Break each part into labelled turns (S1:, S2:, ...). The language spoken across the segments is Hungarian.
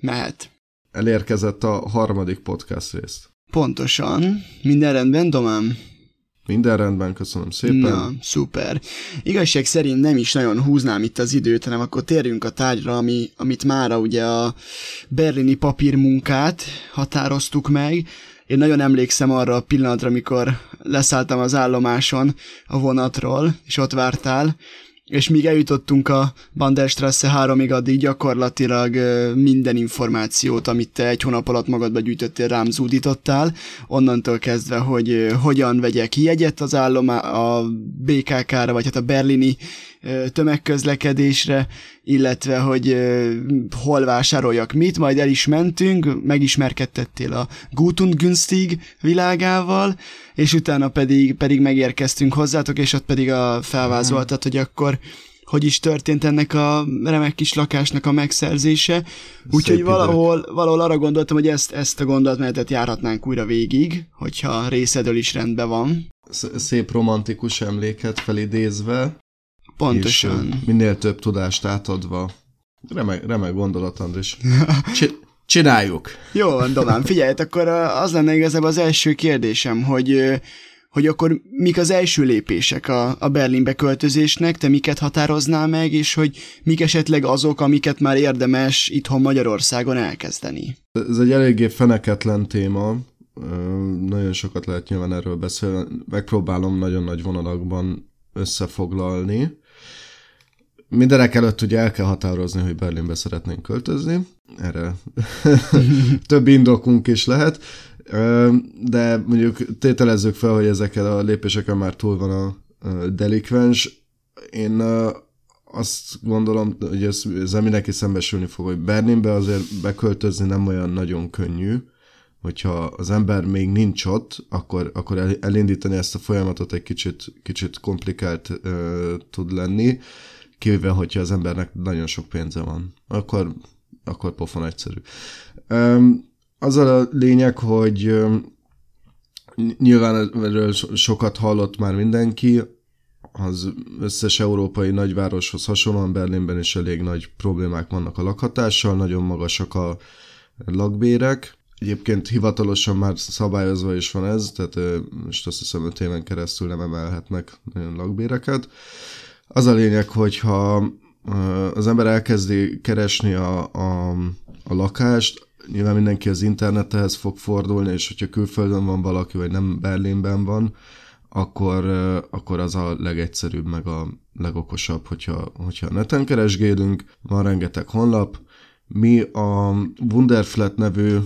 S1: Mehet.
S2: Elérkezett a harmadik podcast részt.
S1: Pontosan. Minden rendben, Domám?
S2: Minden rendben, köszönöm szépen. Na,
S1: szuper. Igazság szerint nem is nagyon húznám itt az időt, hanem akkor térjünk a tárgyra, ami, amit mára ugye a berlini papírmunkát határoztuk meg. Én nagyon emlékszem arra a pillanatra, amikor leszálltam az állomáson a vonatról, és ott vártál, és míg eljutottunk a Banderstrasse 3-ig, addig gyakorlatilag minden információt, amit te egy hónap alatt magadba gyűjtöttél, rám zúdítottál, onnantól kezdve, hogy hogyan vegyek jegyet az állomá a BKK-ra, vagy hát a berlini tömegközlekedésre, illetve hogy hol vásároljak mit, majd el is mentünk, megismerkedtettél a Guten Günstig világával, és utána pedig, pedig megérkeztünk hozzátok, és ott pedig a felvázoltat, hogy akkor hogy is történt ennek a remek kis lakásnak a megszerzése. Úgyhogy valahol, valahol arra gondoltam, hogy ezt, ezt a gondolatmenetet járhatnánk újra végig, hogyha részedől is rendben van.
S2: Szép romantikus emléket felidézve.
S1: Pontosan.
S2: És minél több tudást átadva. Remek, remek gondolat, Andris. Csináljuk!
S1: Jó van, Domán, figyelj, akkor az lenne igazából az első kérdésem, hogy hogy akkor mik az első lépések a, a Berlinbe költözésnek, te miket határoznál meg, és hogy mik esetleg azok, amiket már érdemes itthon Magyarországon elkezdeni?
S2: Ez egy eléggé feneketlen téma, nagyon sokat lehet nyilván erről beszélni, megpróbálom nagyon nagy vonalakban összefoglalni. Mindenek előtt ugye el kell határozni, hogy Berlinbe szeretnénk költözni. Erre több indokunk is lehet. De mondjuk tételezzük fel, hogy ezekkel a lépéseken már túl van a delikvens. Én azt gondolom, hogy ez, ezzel mindenki szembesülni fog, hogy Berlinbe azért beköltözni nem olyan nagyon könnyű, hogyha az ember még nincs ott, akkor, akkor elindítani ezt a folyamatot egy kicsit, kicsit komplikált uh, tud lenni, kivéve, hogyha az embernek nagyon sok pénze van. Akkor, akkor pofon egyszerű. Az a lényeg, hogy nyilván erről sokat hallott már mindenki, az összes európai nagyvároshoz hasonlóan Berlinben is elég nagy problémák vannak a lakhatással, nagyon magasak a lakbérek. Egyébként hivatalosan már szabályozva is van ez, tehát most azt hiszem 5 éven keresztül nem emelhetnek lakbéreket. Az a lényeg, hogyha az ember elkezdi keresni a, a, a lakást, nyilván mindenki az internethez fog fordulni, és hogyha külföldön van valaki, vagy nem Berlinben van, akkor, akkor az a legegyszerűbb, meg a legokosabb, hogyha, hogyha neten keresgélünk, van rengeteg honlap, mi a Wunderflat nevű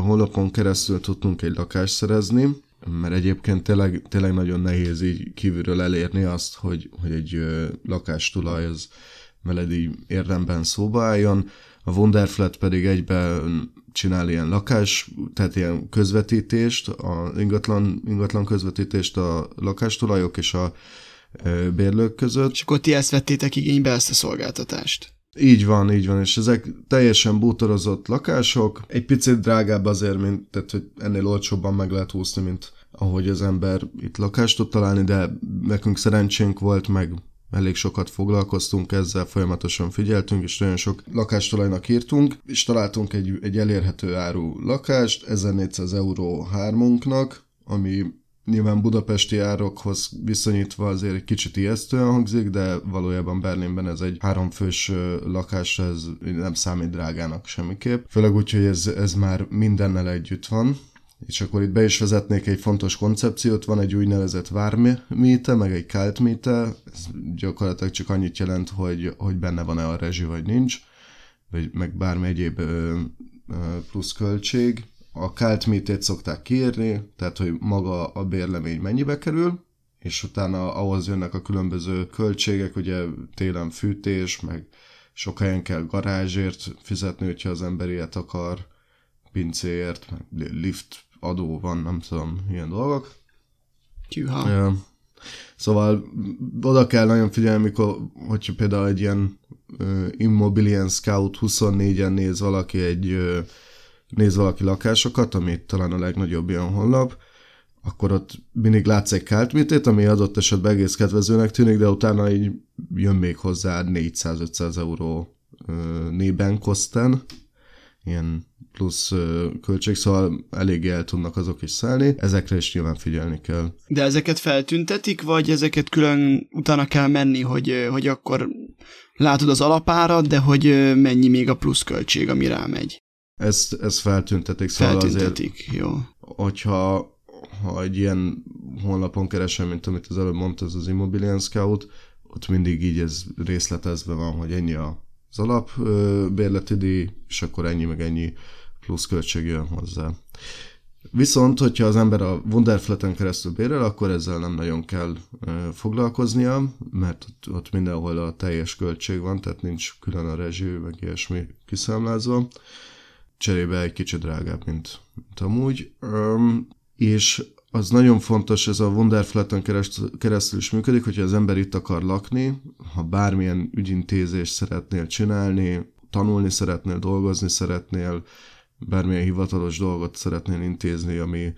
S2: honlapon keresztül tudtunk egy lakást szerezni, mert egyébként tényleg, tényleg nagyon nehéz így kívülről elérni azt, hogy, hogy egy lakástulaj az veled így érdemben szóba álljon. A Wonderflat pedig egybe csinál ilyen lakás, tehát ilyen közvetítést, a ingatlan, ingatlan közvetítést a lakástulajok és a bérlők között.
S1: És akkor ti ezt vettétek igénybe, ezt a szolgáltatást?
S2: Így van, így van, és ezek teljesen bútorozott lakások, egy picit drágább azért, mint, tehát hogy ennél olcsóbban meg lehet húzni, mint ahogy az ember itt lakást tud találni, de nekünk szerencsénk volt, meg elég sokat foglalkoztunk ezzel, folyamatosan figyeltünk, és nagyon sok lakástulajnak írtunk, és találtunk egy, egy elérhető áru lakást, 1400 euró hármunknak, ami nyilván budapesti árokhoz viszonyítva azért egy kicsit ijesztően hangzik, de valójában Berlinben ez egy háromfős lakás, ez nem számít drágának semmiképp. Főleg úgy, hogy ez, ez már mindennel együtt van, és akkor itt be is vezetnék egy fontos koncepciót, van egy úgynevezett vármite, meg egy kaltmite, ez gyakorlatilag csak annyit jelent, hogy, hogy benne van-e a rezsi, vagy nincs, vagy meg bármi egyéb ö, ö, plusz költség. A kaltmitét szokták kiírni, tehát hogy maga a bérlemény mennyibe kerül, és utána ahhoz jönnek a különböző költségek, ugye télen fűtés, meg sok helyen kell garázsért fizetni, hogyha az ember ilyet akar, pincéért, meg lift adó van, nem tudom, ilyen dolgok.
S1: Tyúha.
S2: Szóval oda kell nagyon figyelni, mikor, hogyha például egy ilyen uh, Immobilien Scout 24-en néz valaki egy uh, néz valaki lakásokat, ami talán a legnagyobb ilyen honlap, akkor ott mindig látsz egy káltmitét, ami adott esetben egész kedvezőnek tűnik, de utána így jön még hozzá 400-500 euró nében koszten, ilyen plusz költség, szóval elég el tudnak azok is szállni. Ezekre is nyilván figyelni kell.
S1: De ezeket feltüntetik, vagy ezeket külön utána kell menni, hogy, hogy akkor látod az alapárat, de hogy mennyi még a plusz költség, ami rámegy?
S2: Ezt, ezt feltüntetik, szóval
S1: feltüntetik, azért, jó.
S2: hogyha ha egy ilyen honlapon keresem, mint amit az előbb mondta, ez az Immobilian Scout, ott mindig így ez részletezve van, hogy ennyi az alap bérleti díj, és akkor ennyi meg ennyi plusz költség jön hozzá. Viszont, hogyha az ember a Wonderflaten keresztül bérel, akkor ezzel nem nagyon kell foglalkoznia, mert ott, ott mindenhol a teljes költség van, tehát nincs külön a rezsű, meg ilyesmi kiszámlázva. Cserébe egy kicsit drágább, mint, mint amúgy. Um, és az nagyon fontos, ez a Wonderflaten keresztül is működik, hogyha az ember itt akar lakni, ha bármilyen ügyintézést szeretnél csinálni, tanulni szeretnél, dolgozni szeretnél, bármilyen hivatalos dolgot szeretnél intézni, ami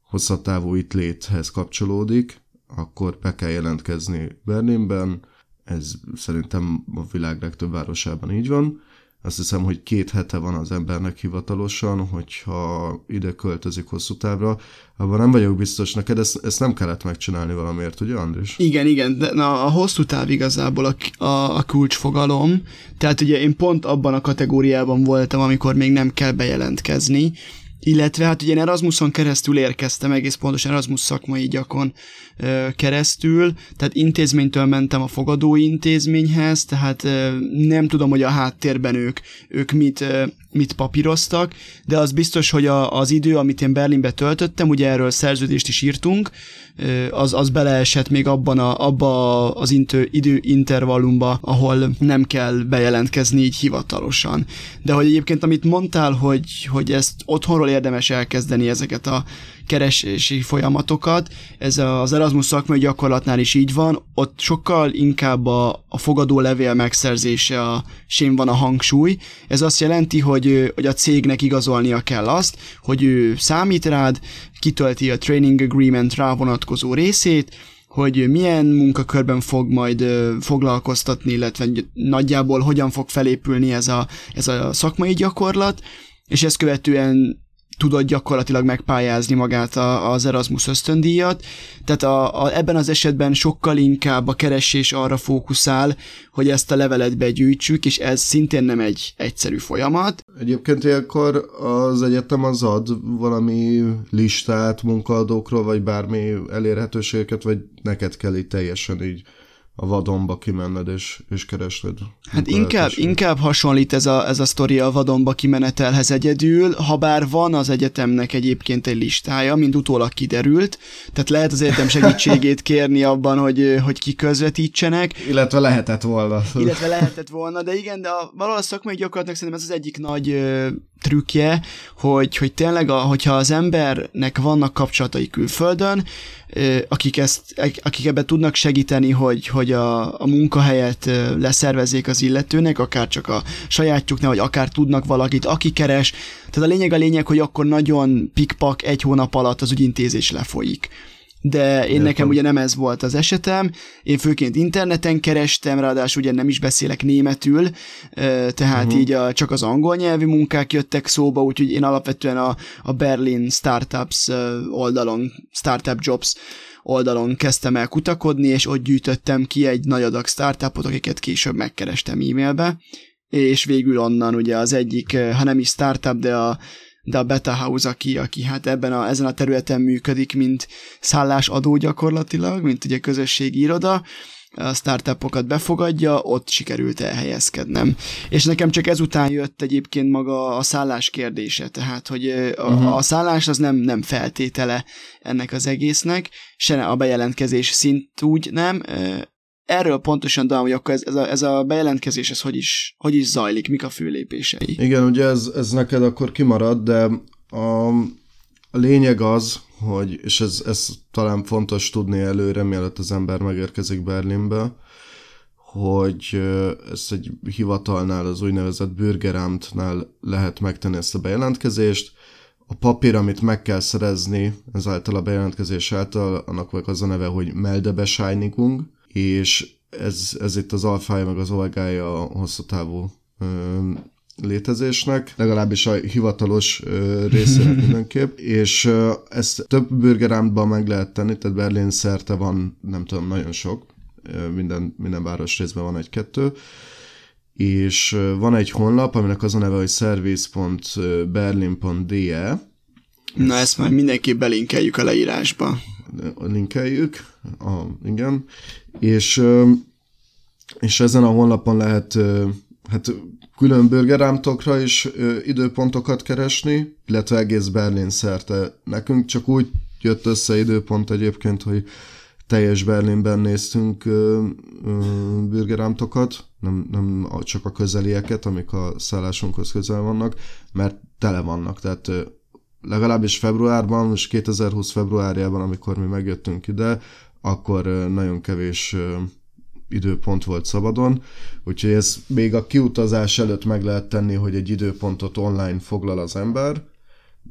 S2: hosszabb távú itt léthez kapcsolódik, akkor be kell jelentkezni Berlinben, ez szerintem a világ legtöbb városában így van, azt hiszem, hogy két hete van az embernek hivatalosan, hogyha ide költözik hosszú távra. Abban nem vagyok biztos, neked ezt, ezt nem kellett megcsinálni valamiért, ugye Andris?
S1: Igen, igen, de na, a hosszú táv igazából a, a, a kulcsfogalom, tehát ugye én pont abban a kategóriában voltam, amikor még nem kell bejelentkezni, illetve hát ugye én Erasmuson keresztül érkeztem, egész pontosan Erasmus szakmai gyakon ö, keresztül, tehát intézménytől mentem a fogadó intézményhez, tehát ö, nem tudom, hogy a háttérben ők, ők mit, ö, mit papíroztak, de az biztos, hogy a, az idő, amit én Berlinbe töltöttem, ugye erről szerződést is írtunk, az, az beleesett még abban a, abba az intő, intervallumba, ahol nem kell bejelentkezni így hivatalosan. De hogy egyébként, amit mondtál, hogy, hogy ezt otthonról érdemes elkezdeni ezeket a keresési folyamatokat. Ez az Erasmus szakmai gyakorlatnál is így van, ott sokkal inkább a, a fogadó levél megszerzése a sém van a hangsúly. Ez azt jelenti, hogy, hogy a cégnek igazolnia kell azt, hogy ő számít rád, kitölti a training agreement rá vonatkozó részét, hogy milyen munkakörben fog majd foglalkoztatni, illetve nagyjából hogyan fog felépülni ez a, ez a szakmai gyakorlat, és ezt követően tudod gyakorlatilag megpályázni magát a, az Erasmus ösztöndíjat, tehát a, a, ebben az esetben sokkal inkább a keresés arra fókuszál, hogy ezt a levelet begyűjtsük, és ez szintén nem egy egyszerű folyamat.
S2: Egyébként ilyenkor az egyetem az ad valami listát munkaadókról, vagy bármi elérhetőségeket, vagy neked kell itt teljesen így a vadonba kimenned és, és keresned.
S1: Hát inkább, inkább hasonlít ez a, ez a sztori a vadonba kimenetelhez egyedül, ha bár van az egyetemnek egyébként egy listája, mint utólag kiderült, tehát lehet az egyetem segítségét kérni abban, hogy, hogy ki közvetítsenek.
S2: Illetve lehetett volna.
S1: Illetve lehetett volna, de igen, de a, valahol a szakmai gyakorlatnak szerintem ez az egyik nagy ö, trükkje, hogy, hogy tényleg, a, hogyha az embernek vannak kapcsolatai külföldön, akik, ezt, akik ebben tudnak segíteni, hogy, hogy a, a munkahelyet leszervezzék az illetőnek, akár csak a sajátjuknál, vagy akár tudnak valakit, aki keres. Tehát a lényeg a lényeg, hogy akkor nagyon pikpak egy hónap alatt az ügyintézés lefolyik de én Értem. nekem ugye nem ez volt az esetem, én főként interneten kerestem, ráadásul ugye nem is beszélek németül, tehát uh-huh. így a, csak az angol nyelvi munkák jöttek szóba, úgyhogy én alapvetően a, a Berlin Startups oldalon, Startup Jobs oldalon kezdtem el kutakodni, és ott gyűjtöttem ki egy nagy adag startupot, akiket később megkerestem e-mailbe, és végül onnan ugye az egyik, ha nem is startup, de a de a Beta House, aki, aki hát ebben a, ezen a területen működik, mint szállásadó gyakorlatilag, mint ugye közösségi iroda, a startupokat befogadja, ott sikerült elhelyezkednem. És nekem csak ezután jött egyébként maga a szállás kérdése, tehát, hogy a, uh-huh. a szállás az nem, nem feltétele ennek az egésznek, se a bejelentkezés szint úgy nem, erről pontosan tudom, hogy akkor ez, ez, a, ez a bejelentkezés, ez hogy is, hogy is zajlik, mik a főlépései.
S2: Igen, ugye ez, ez neked akkor kimarad, de a, lényeg az, hogy, és ez, ez talán fontos tudni előre, mielőtt az ember megérkezik Berlinbe, hogy ezt egy hivatalnál, az úgynevezett Bürgeramtnál lehet megtenni ezt a bejelentkezést. A papír, amit meg kell szerezni ezáltal a bejelentkezés által, annak az a neve, hogy Meldebescheinigung, és ez, ez itt az alfája meg az olgája a hosszú távú ö, létezésnek, legalábbis a hivatalos részének mindenképp, és ezt több burgerámban meg lehet tenni, tehát Berlin szerte van, nem tudom, nagyon sok, minden, minden város részben van egy-kettő, és van egy honlap, aminek az a neve, hogy service.berlin.de.
S1: Na ezt már mindenképp belinkeljük a leírásba.
S2: Linkeljük, a, igen, és, és ezen a honlapon lehet hát külön burgerámtokra is időpontokat keresni, illetve egész Berlin szerte. Nekünk csak úgy jött össze időpont egyébként, hogy teljes Berlinben néztünk burgerámtokat, nem, nem csak a közelieket, amik a szállásunkhoz közel vannak, mert tele vannak, tehát legalábbis februárban, és 2020 februárjában, amikor mi megjöttünk ide, akkor nagyon kevés időpont volt szabadon, úgyhogy ez még a kiutazás előtt meg lehet tenni, hogy egy időpontot online foglal az ember,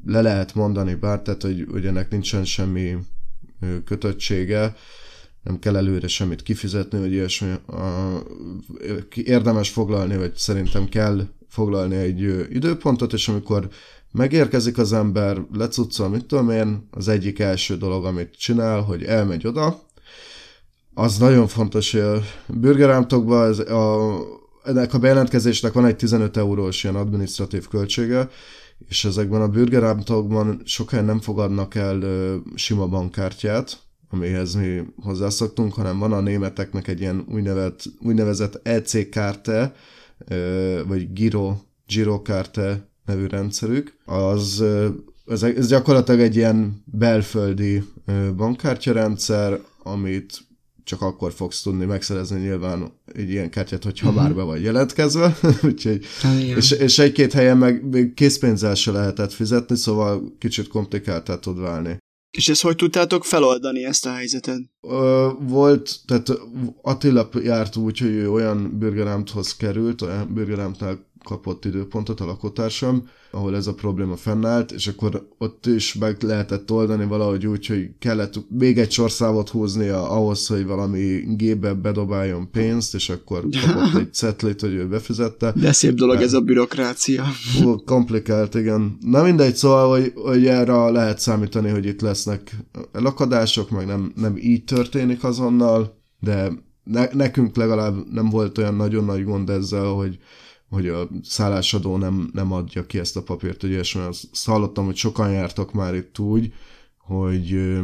S2: le lehet mondani bár, tehát hogy, hogy ennek nincsen semmi kötöttsége, nem kell előre semmit kifizetni, hogy ilyesmi. Érdemes foglalni, vagy szerintem kell foglalni egy időpontot, és amikor megérkezik az ember, lecuccol, mit tudom én, az egyik első dolog, amit csinál, hogy elmegy oda, az nagyon fontos, hogy a burgerámtokban ez a, ennek a bejelentkezésnek van egy 15 eurós ilyen administratív költsége, és ezekben a burgerámtokban sokan nem fogadnak el ö, sima bankkártyát, amihez mi hozzászoktunk, hanem van a németeknek egy ilyen úgynevezett, úgynevezett EC kárte, vagy Giro, Giro kárte nevű rendszerük. Az, ez, ez gyakorlatilag egy ilyen belföldi bankkártyarendszer, amit csak akkor fogsz tudni megszerezni nyilván egy ilyen kártyát, hogyha uh-huh. már be vagy jelentkezve, úgyhogy, és, és egy-két helyen meg még készpénzzel se lehetett fizetni, szóval kicsit komplikáltá tud válni.
S1: És ezt hogy tudtátok feloldani ezt a helyzetet?
S2: Ö, volt, tehát Attila járt úgy, hogy ő olyan burgerámthoz került, olyan burgerámtnál kapott időpontot a lakótársam, ahol ez a probléma fennállt, és akkor ott is meg lehetett oldani valahogy úgy, hogy kellett még egy sorszámot húznia ahhoz, hogy valami gépbe bedobáljon pénzt, és akkor kapott egy cetlit, hogy ő befizette.
S1: De szép dolog ez a bürokrácia.
S2: Fú, komplikált, igen. Na mindegy, szóval, hogy, hogy erre lehet számítani, hogy itt lesznek lakadások, meg nem, nem így történik azonnal, de ne, nekünk legalább nem volt olyan nagyon nagy gond ezzel, hogy hogy a szállásadó nem, nem adja ki ezt a papírt, hogy ilyesmi. Azt hallottam, hogy sokan jártak már itt úgy, hogy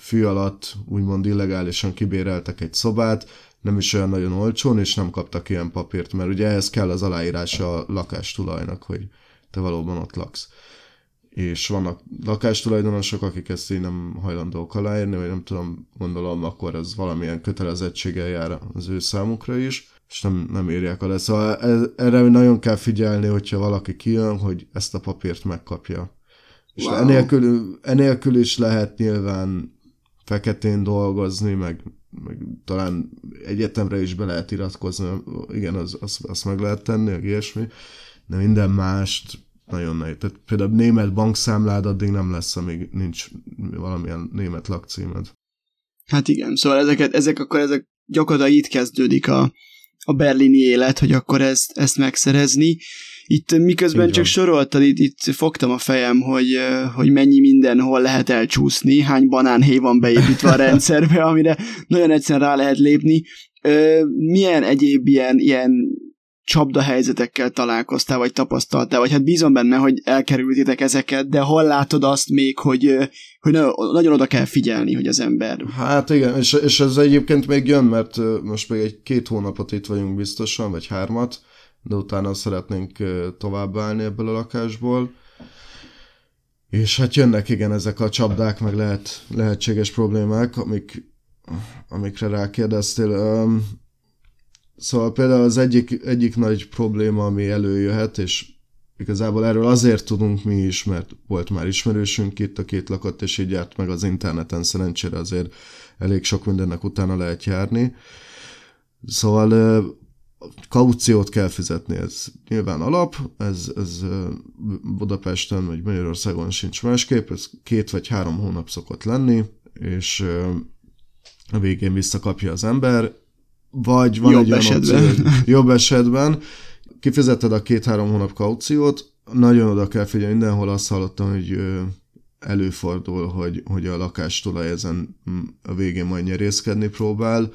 S2: fű alatt úgymond illegálisan kibéreltek egy szobát, nem is olyan nagyon olcsón, és nem kaptak ilyen papírt, mert ugye ehhez kell az aláírása a lakástulajnak, hogy te valóban ott laksz. És vannak lakástulajdonosok, akik ezt így nem hajlandók aláírni, vagy nem tudom, gondolom, akkor ez valamilyen kötelezettséggel jár az ő számukra is és nem, nem írják alá. Szóval ez, erre nagyon kell figyelni, hogyha valaki kijön, hogy ezt a papírt megkapja. És wow. enélkül, enélkül is lehet nyilván feketén dolgozni, meg, meg talán egyetemre is be lehet iratkozni, igen, az, az, azt meg lehet tenni, meg ilyesmi, de minden mást nagyon nehéz. Tehát például német bankszámlád addig nem lesz, amíg nincs valamilyen német lakcímed.
S1: Hát igen, szóval ezeket, ezek akkor ezek gyakorlatilag itt kezdődik a, a berlini élet, hogy akkor ezt, ezt megszerezni. Itt miközben csak soroltad, itt, itt fogtam a fejem, hogy, hogy mennyi mindenhol lehet elcsúszni, hány banánhéj van beépítve a rendszerbe, amire nagyon egyszerűen rá lehet lépni. Milyen egyéb ilyen, ilyen csapda helyzetekkel találkoztál, vagy tapasztaltál, vagy hát bízom benne, hogy elkerültétek ezeket, de hol látod azt még, hogy, hogy nagyon oda kell figyelni, hogy az ember...
S2: Hát igen, és, és ez egyébként még jön, mert most még egy két hónapot itt vagyunk biztosan, vagy hármat, de utána szeretnénk továbbállni ebből a lakásból. És hát jönnek igen ezek a csapdák, meg lehet, lehetséges problémák, amik, amikre rákérdeztél. Szóval például az egyik, egyik nagy probléma, ami előjöhet, és igazából erről azért tudunk mi is, mert volt már ismerősünk itt, a két lakott, és így járt meg az interneten, szerencsére azért elég sok mindennek utána lehet járni. Szóval kauciót kell fizetni, ez nyilván alap, ez, ez Budapesten vagy Magyarországon sincs másképp, ez két vagy három hónap szokott lenni, és a végén visszakapja az ember, vagy van
S1: jobb
S2: egy
S1: esetben.
S2: opció, jobb esetben, kifizeted a két-három hónap kauciót, nagyon oda kell figyelni, mindenhol azt hallottam, hogy előfordul, hogy, hogy a lakástulaj ezen a végén majd nyerészkedni próbál.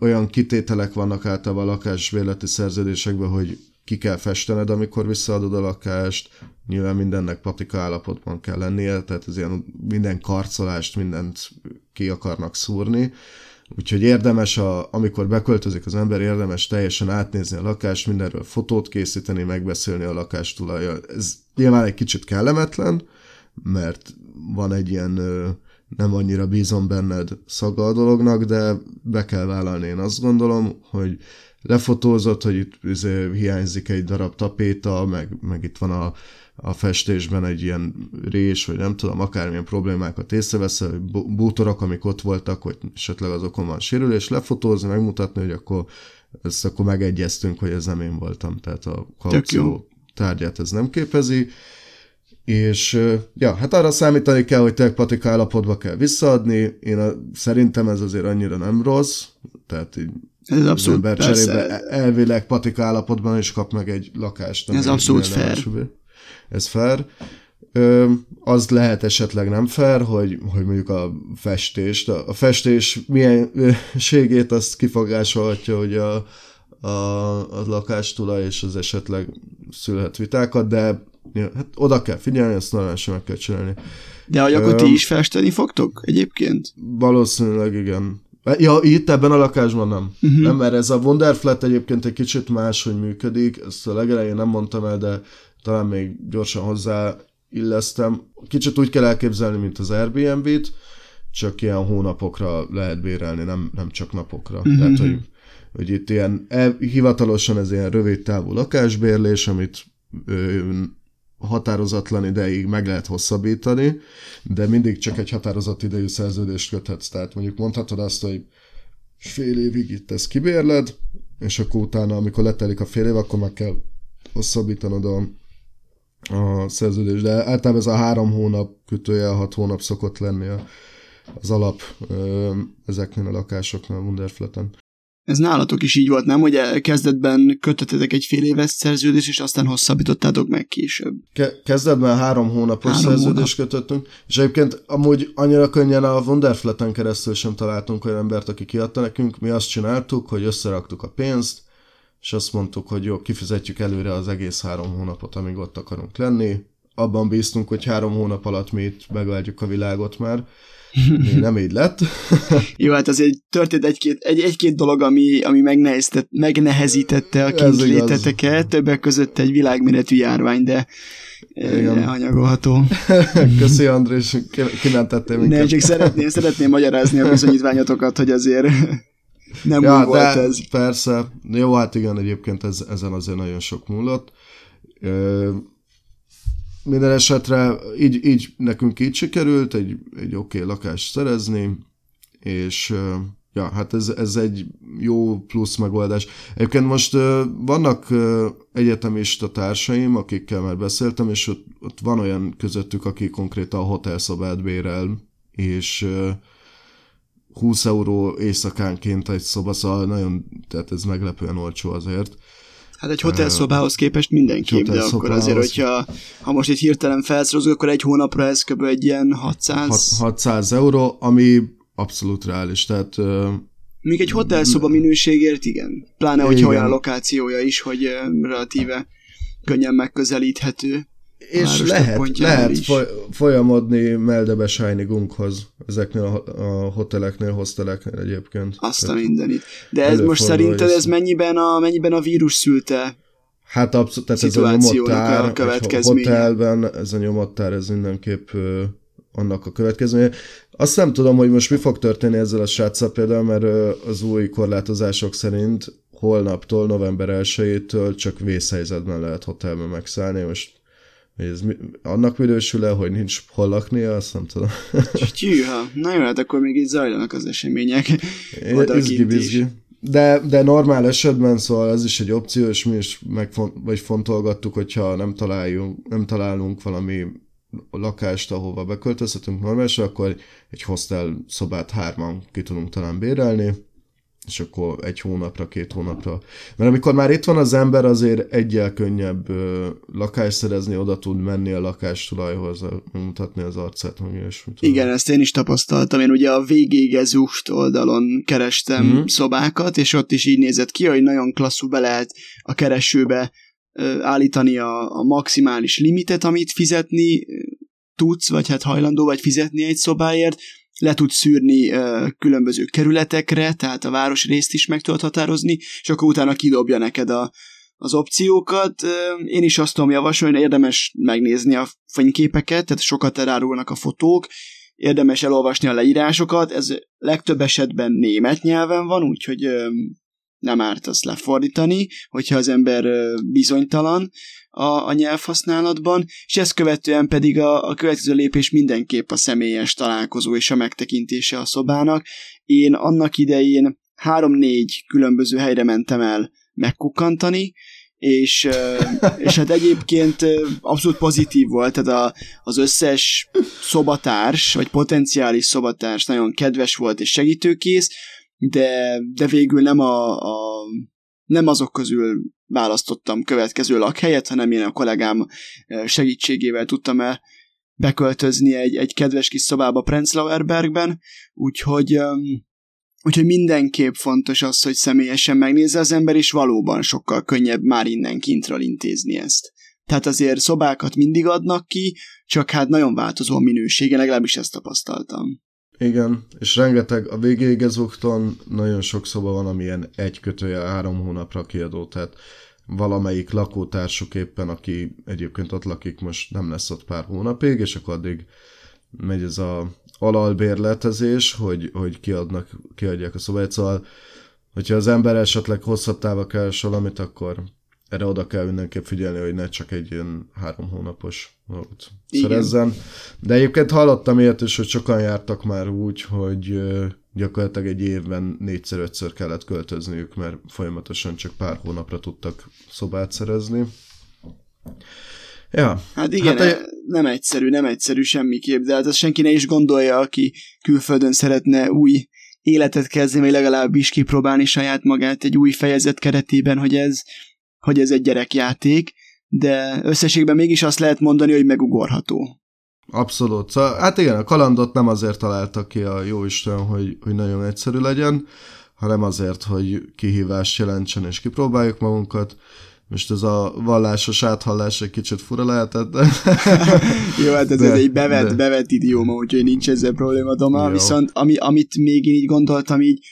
S2: Olyan kitételek vannak általában a lakásbérleti szerződésekben, hogy ki kell festened, amikor visszaadod a lakást, nyilván mindennek patika állapotban kell lennie, tehát ez ilyen minden karcolást, mindent ki akarnak szúrni. Úgyhogy érdemes, a, amikor beköltözik az ember, érdemes teljesen átnézni a lakást, mindenről fotót készíteni, megbeszélni a lakástulaja. Ez nyilván egy kicsit kellemetlen, mert van egy ilyen nem annyira bízom benned szaga a dolognak, de be kell vállalni. Én azt gondolom, hogy lefotózott, hogy itt izé, hiányzik egy darab tapéta, meg, meg itt van a, a festésben egy ilyen rés, vagy nem tudom, akármilyen problémákat észreveszel, bútorok, amik ott voltak, hogy esetleg azokon van sérülés, lefotózni, megmutatni, hogy akkor ezt akkor megegyeztünk, hogy ez nem én voltam, tehát a kaució tárgyát ez nem képezi, és ja, hát arra számítani kell, hogy tényleg patika állapotba kell visszaadni, én a, szerintem ez azért annyira nem rossz, tehát így
S1: ez abszolút ember cserébe
S2: elvileg patika állapotban is kap meg egy lakást.
S1: Ez abszolút fair.
S2: Ez fair. Ö, az lehet esetleg nem fair, hogy, hogy mondjuk a festést, a, a festés milyen ségét azt kifogásolhatja, hogy a, a, a lakástulaj és az esetleg szülhet vitákat, de ja, hát oda kell figyelni, ezt normálisan meg kell csinálni.
S1: De hogy akkor ti is festeni fogtok egyébként?
S2: Valószínűleg igen. Ja, itt ebben a lakásban nem. Uh-huh. Nem, mert ez a Wonderflat egyébként egy kicsit máshogy működik, ezt a legelején nem mondtam el, de talán még gyorsan hozzá illesztem. Kicsit úgy kell elképzelni, mint az Airbnb-t, csak ilyen hónapokra lehet bérelni, nem, nem csak napokra. Uh-huh. Tehát, hogy, hogy itt ilyen, e, hivatalosan ez ilyen rövid távú lakásbérlés, amit ö, határozatlan ideig meg lehet hosszabbítani, de mindig csak egy határozott idejű szerződést köthetsz. Tehát mondjuk mondhatod azt, hogy fél évig itt ezt kibérled, és akkor utána, amikor letelik a fél év, akkor meg kell hosszabbítanod a, a szerződést. De általában ez a három hónap kötője, a hat hónap szokott lenni az alap ezeknél a lakásoknál, Wunderflaten.
S1: Ez nálatok is így volt, nem? Hogy kezdetben kötöttetek egy fél éves szerződést, és aztán hosszabbítottátok meg később.
S2: Ke- kezdetben három hónapos három szerződést hónap. kötöttünk, és egyébként amúgy annyira könnyen a Wonderflaten keresztül sem találtunk olyan embert, aki kiadta nekünk. Mi azt csináltuk, hogy összeraktuk a pénzt, és azt mondtuk, hogy jó, kifizetjük előre az egész három hónapot, amíg ott akarunk lenni. Abban bíztunk, hogy három hónap alatt mi itt megváltjuk a világot már, nem így lett.
S1: Jó, hát azért történt egy-két, egy, egy-két dolog, ami, ami megnehezítette a kintléteteket, többek között egy világméretű járvány, de igen. hanyagolható.
S2: Köszi Andrés, kimentettél minket.
S1: Nem, csak szeretném, szeretném magyarázni a bizonyítványotokat, hogy azért nem ja, úgy volt ez.
S2: Persze, jó, hát igen, egyébként ez, ezen azért nagyon sok múlott minden esetre így, így nekünk így sikerült egy, egy oké okay lakást szerezni, és ja, hát ez, ez egy jó plusz megoldás. Egyébként most vannak egyetemista társaim, akikkel már beszéltem, és ott, ott van olyan közöttük, aki konkrétan a hotelszobát bérel, és 20 euró éjszakánként egy szoba, szóval nagyon, tehát ez meglepően olcsó azért.
S1: Hát egy hotelszobához képest mindenképp, de akkor azért, hogyha ha most egy hirtelen felszorozunk, akkor egy hónapra ez kb. egy ilyen 600...
S2: 600 euró, ami abszolút reális, tehát...
S1: Még egy hotelszoba minőségért igen. Pláne, hogyha igen. olyan lokációja is, hogy relatíve könnyen megközelíthető
S2: és lehet, lehet is. folyamodni Meldebe Shinigunkhoz, ezeknél a, a hoteleknél, hosteleknél egyébként.
S1: Azt a mindenit. De ez most szerinted ez mennyiben a, mennyiben a vírus szülte
S2: Hát abszolút, tehát ez a nyomottár, a, a hotelben, ez a nyomottár, ez mindenképp ö, annak a következménye. Azt nem tudom, hogy most mi fog történni ezzel a sráccal például, mert ö, az új korlátozások szerint holnaptól, november 1-től csak vészhelyzetben lehet hotelben megszállni. Most ez mi, annak minősül-e, hogy nincs hol laknia, azt nem tudom.
S1: Tyűha, na jó, hát akkor még így zajlanak az események.
S2: Izgi, bizgi. De, de normál esetben, szóval ez is egy opció, és mi is megfont, vagy fontolgattuk, hogyha nem, találjunk, nem találunk valami lakást, ahova beköltözhetünk normálisan, akkor egy hostel szobát hárman ki tudunk talán bérelni, és akkor egy hónapra, két hónapra. Mert amikor már itt van az ember, azért egyel könnyebb ö, lakást szerezni, oda tud menni a lakástulajhoz, mutatni az arcát, meg ilyesmit.
S1: Igen, ezt én is tapasztaltam. Én ugye a végégezust oldalon kerestem mm-hmm. szobákat, és ott is így nézett ki, hogy nagyon klasszul be lehet a keresőbe ö, állítani a, a maximális limitet, amit fizetni tudsz, vagy hát hajlandó vagy fizetni egy szobáért, le tud szűrni ö, különböző kerületekre, tehát a városrészt is meg tudod határozni, és akkor utána kidobja neked a, az opciókat. Én is azt tudom javasolni, érdemes megnézni a fényképeket, tehát sokat elárulnak a fotók, érdemes elolvasni a leírásokat, ez legtöbb esetben német nyelven van, úgyhogy nem árt azt lefordítani, hogyha az ember bizonytalan a, a nyelvhasználatban, és ezt követően pedig a, a következő lépés mindenképp a személyes találkozó és a megtekintése a szobának. Én annak idején három-négy különböző helyre mentem el megkukkantani, és, és hát egyébként abszolút pozitív volt, tehát a, az összes szobatárs, vagy potenciális szobatárs nagyon kedves volt és segítőkész, de, de végül nem a, a nem azok közül választottam következő lakhelyet, hanem én a kollégám segítségével tudtam el beköltözni egy, egy kedves kis szobába Prenzlauerbergben, úgyhogy, úgyhogy mindenképp fontos az, hogy személyesen megnézze az ember, és valóban sokkal könnyebb már innen kintről intézni ezt. Tehát azért szobákat mindig adnak ki, csak hát nagyon változó a minősége, legalábbis ezt tapasztaltam.
S2: Igen, és rengeteg, a végégezókton nagyon sok szoba van, amilyen egy kötője három hónapra kiadó, tehát valamelyik lakótársuk éppen, aki egyébként ott lakik, most nem lesz ott pár hónapig, és akkor addig megy ez a alalbérletezés, hogy, hogy kiadnak, kiadják a szobát, szóval hogyha az ember esetleg hosszabb távra keres valamit, akkor erre oda kell mindenképp figyelni, hogy ne csak egy ilyen három hónapos dolgot szerezzen. De egyébként hallottam ilyet is, hogy sokan jártak már úgy, hogy gyakorlatilag egy évben négyszer-ötször kellett költözniük, mert folyamatosan csak pár hónapra tudtak szobát szerezni.
S1: Ja. Hát igen, hát, nem egyszerű, nem egyszerű semmiképp, de hát azt senki ne is gondolja, aki külföldön szeretne új életet kezdeni, vagy legalábbis kipróbálni saját magát egy új fejezet keretében, hogy ez hogy ez egy gyerekjáték, de összességben mégis azt lehet mondani, hogy megugorható.
S2: Abszolút. Szóval, hát igen, a kalandot nem azért találta ki a jóisten, hogy, hogy nagyon egyszerű legyen, hanem azért, hogy kihívást jelentsen és kipróbáljuk magunkat. Most ez a vallásos áthallás egy kicsit fura lehetett, de...
S1: Jó, hát ez, de, ez egy bevet, de... bevet idióma, úgyhogy nincs ezzel probléma, Doma. Jó. Viszont ami, amit még én így gondoltam így,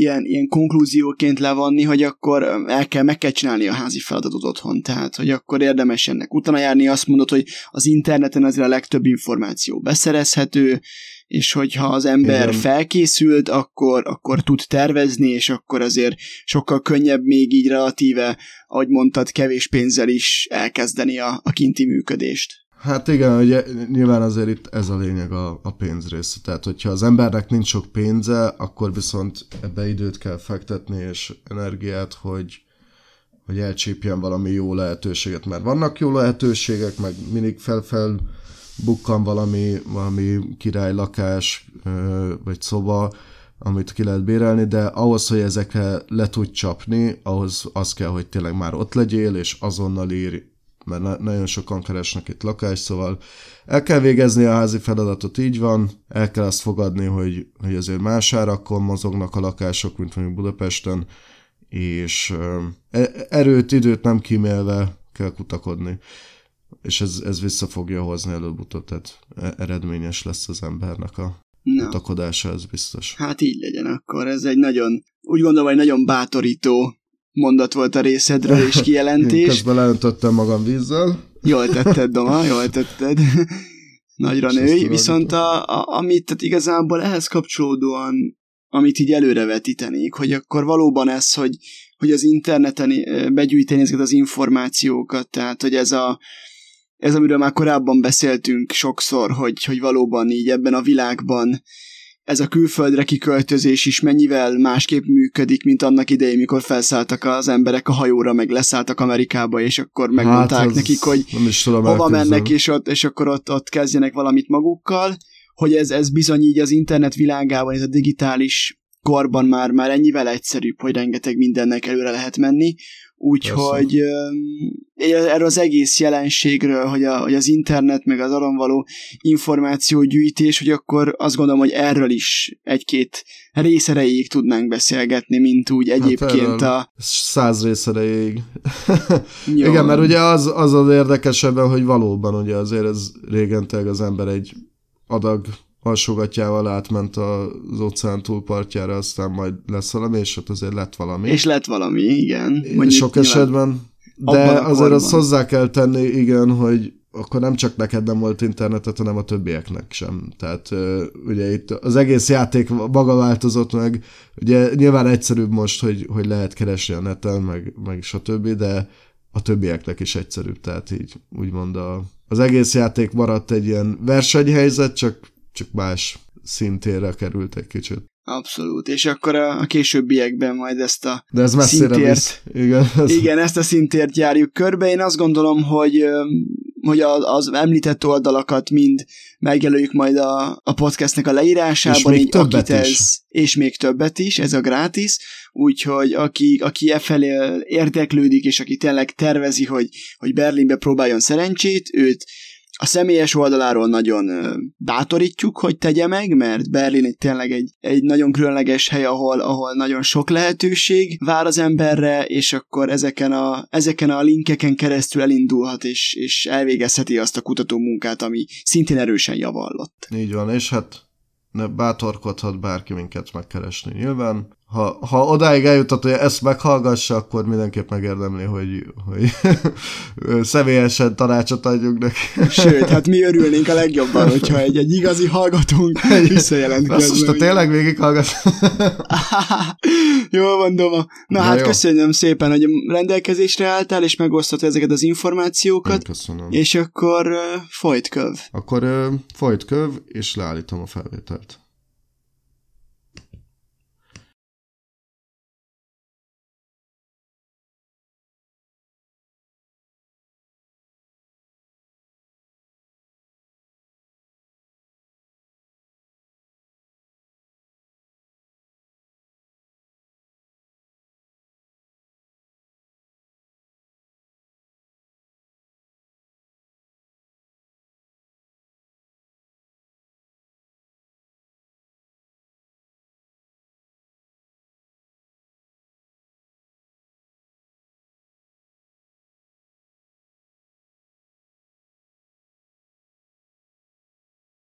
S1: ilyen, ilyen konklúzióként levonni, hogy akkor el kell, meg kell csinálni a házi feladatot otthon, tehát hogy akkor érdemes ennek utána járni, azt mondod, hogy az interneten azért a legtöbb információ beszerezhető, és hogyha az ember Igen. felkészült, akkor, akkor tud tervezni, és akkor azért sokkal könnyebb még így relatíve, ahogy mondtad, kevés pénzzel is elkezdeni a, a kinti működést.
S2: Hát igen, ugye nyilván azért itt ez a lényeg a, a pénz része. Tehát, hogyha az embernek nincs sok pénze, akkor viszont ebbe időt kell fektetni és energiát, hogy, hogy elcsípjen valami jó lehetőséget, mert vannak jó lehetőségek, meg mindig felfel bukkan valami, valami királylakás, vagy szoba, amit ki lehet bérelni, de ahhoz, hogy ezekre le tudj csapni, ahhoz az kell, hogy tényleg már ott legyél, és azonnal ír mert na- nagyon sokan keresnek itt lakást, szóval el kell végezni a házi feladatot, így van, el kell azt fogadni, hogy, hogy azért más árakon mozognak a lakások, mint mondjuk Budapesten, és e- erőt, időt nem kímélve kell kutakodni és ez, ez vissza fogja hozni előbb-utóbb, tehát e- eredményes lesz az embernek a Na. kutakodása, ez biztos.
S1: Hát így legyen akkor, ez egy nagyon, úgy gondolom, hogy nagyon bátorító mondat volt a részedről és kijelentés.
S2: Közben leöntöttem magam vízzel.
S1: Jól tetted, Doma, jól tetted. Nagyra női. Viszont a, a, amit tehát igazából ehhez kapcsolódóan, amit így előrevetítenék, hogy akkor valóban ez, hogy, hogy az interneten begyűjteni ezeket az információkat, tehát hogy ez a ez, amiről már korábban beszéltünk sokszor, hogy, hogy valóban így ebben a világban ez a külföldre kiköltözés is mennyivel másképp működik, mint annak idején, mikor felszálltak az emberek a hajóra, meg leszálltak Amerikába, és akkor megmondták hát, nekik, hogy hova mennek, és, ott, és akkor ott, ott kezdjenek valamit magukkal, hogy ez, ez bizony így az internet világában, ez a digitális korban már, már ennyivel egyszerűbb, hogy rengeteg mindennek előre lehet menni, úgyhogy erről az egész jelenségről, hogy, a, hogy az internet, meg az arra való információgyűjtés, hogy akkor azt gondolom, hogy erről is egy-két részereig tudnánk beszélgetni, mint úgy hát egyébként hát a...
S2: Száz részereig. Igen, mert ugye az, az az érdekesebben, hogy valóban ugye azért ez régen az ember egy adag alsógatjával átment az óceán túlpartjára, aztán majd lesz valami, és ott azért lett valami.
S1: És lett valami, igen.
S2: Mondjuk Sok esetben. De azért azt hozzá kell tenni, igen, hogy akkor nem csak neked nem volt internetet, hanem a többieknek sem. Tehát ugye itt az egész játék maga változott meg, ugye nyilván egyszerűbb most, hogy, hogy lehet keresni a neten, meg, meg stb., de a többieknek is egyszerűbb, tehát így úgymond a, az egész játék maradt egy ilyen versenyhelyzet, csak csak más szintére került egy kicsit.
S1: Abszolút, és akkor a, a későbbiekben majd ezt a
S2: De ez messzire szintért, visz.
S1: Igen, ez... igen, ezt a szintért járjuk körbe. Én azt gondolom, hogy hogy az említett oldalakat mind megjelöljük majd a, a podcastnek a leírásában. És
S2: még így, többet is.
S1: Ez, és még többet is, ez a gratis, úgyhogy aki, aki e felé érdeklődik, és aki tényleg tervezi, hogy, hogy Berlinbe próbáljon szerencsét, őt a személyes oldaláról nagyon bátorítjuk, hogy tegye meg, mert Berlin egy tényleg egy, egy nagyon különleges hely, ahol, ahol nagyon sok lehetőség vár az emberre, és akkor ezeken a, ezeken a linkeken keresztül elindulhat, és, és elvégezheti azt a kutató munkát, ami szintén erősen javallott.
S2: Így van, és hát ne bátorkodhat bárki minket megkeresni. Nyilván ha, ha odáig eljutott, hogy ezt meghallgassa, akkor mindenképp megérdemli, hogy, hogy személyesen tanácsot adjunk neki.
S1: Sőt, hát mi örülnénk a legjobban, hogyha egy, egy igazi hallgatónk visszajelentkezne. Azt
S2: most tényleg végighallgat.
S1: Jól van, Doma. Na De hát jó. köszönöm szépen, hogy rendelkezésre álltál, és megosztottad ezeket az információkat. Én
S2: köszönöm.
S1: És akkor uh, folyt köv.
S2: Akkor uh, folyt köv, és leállítom a felvételt.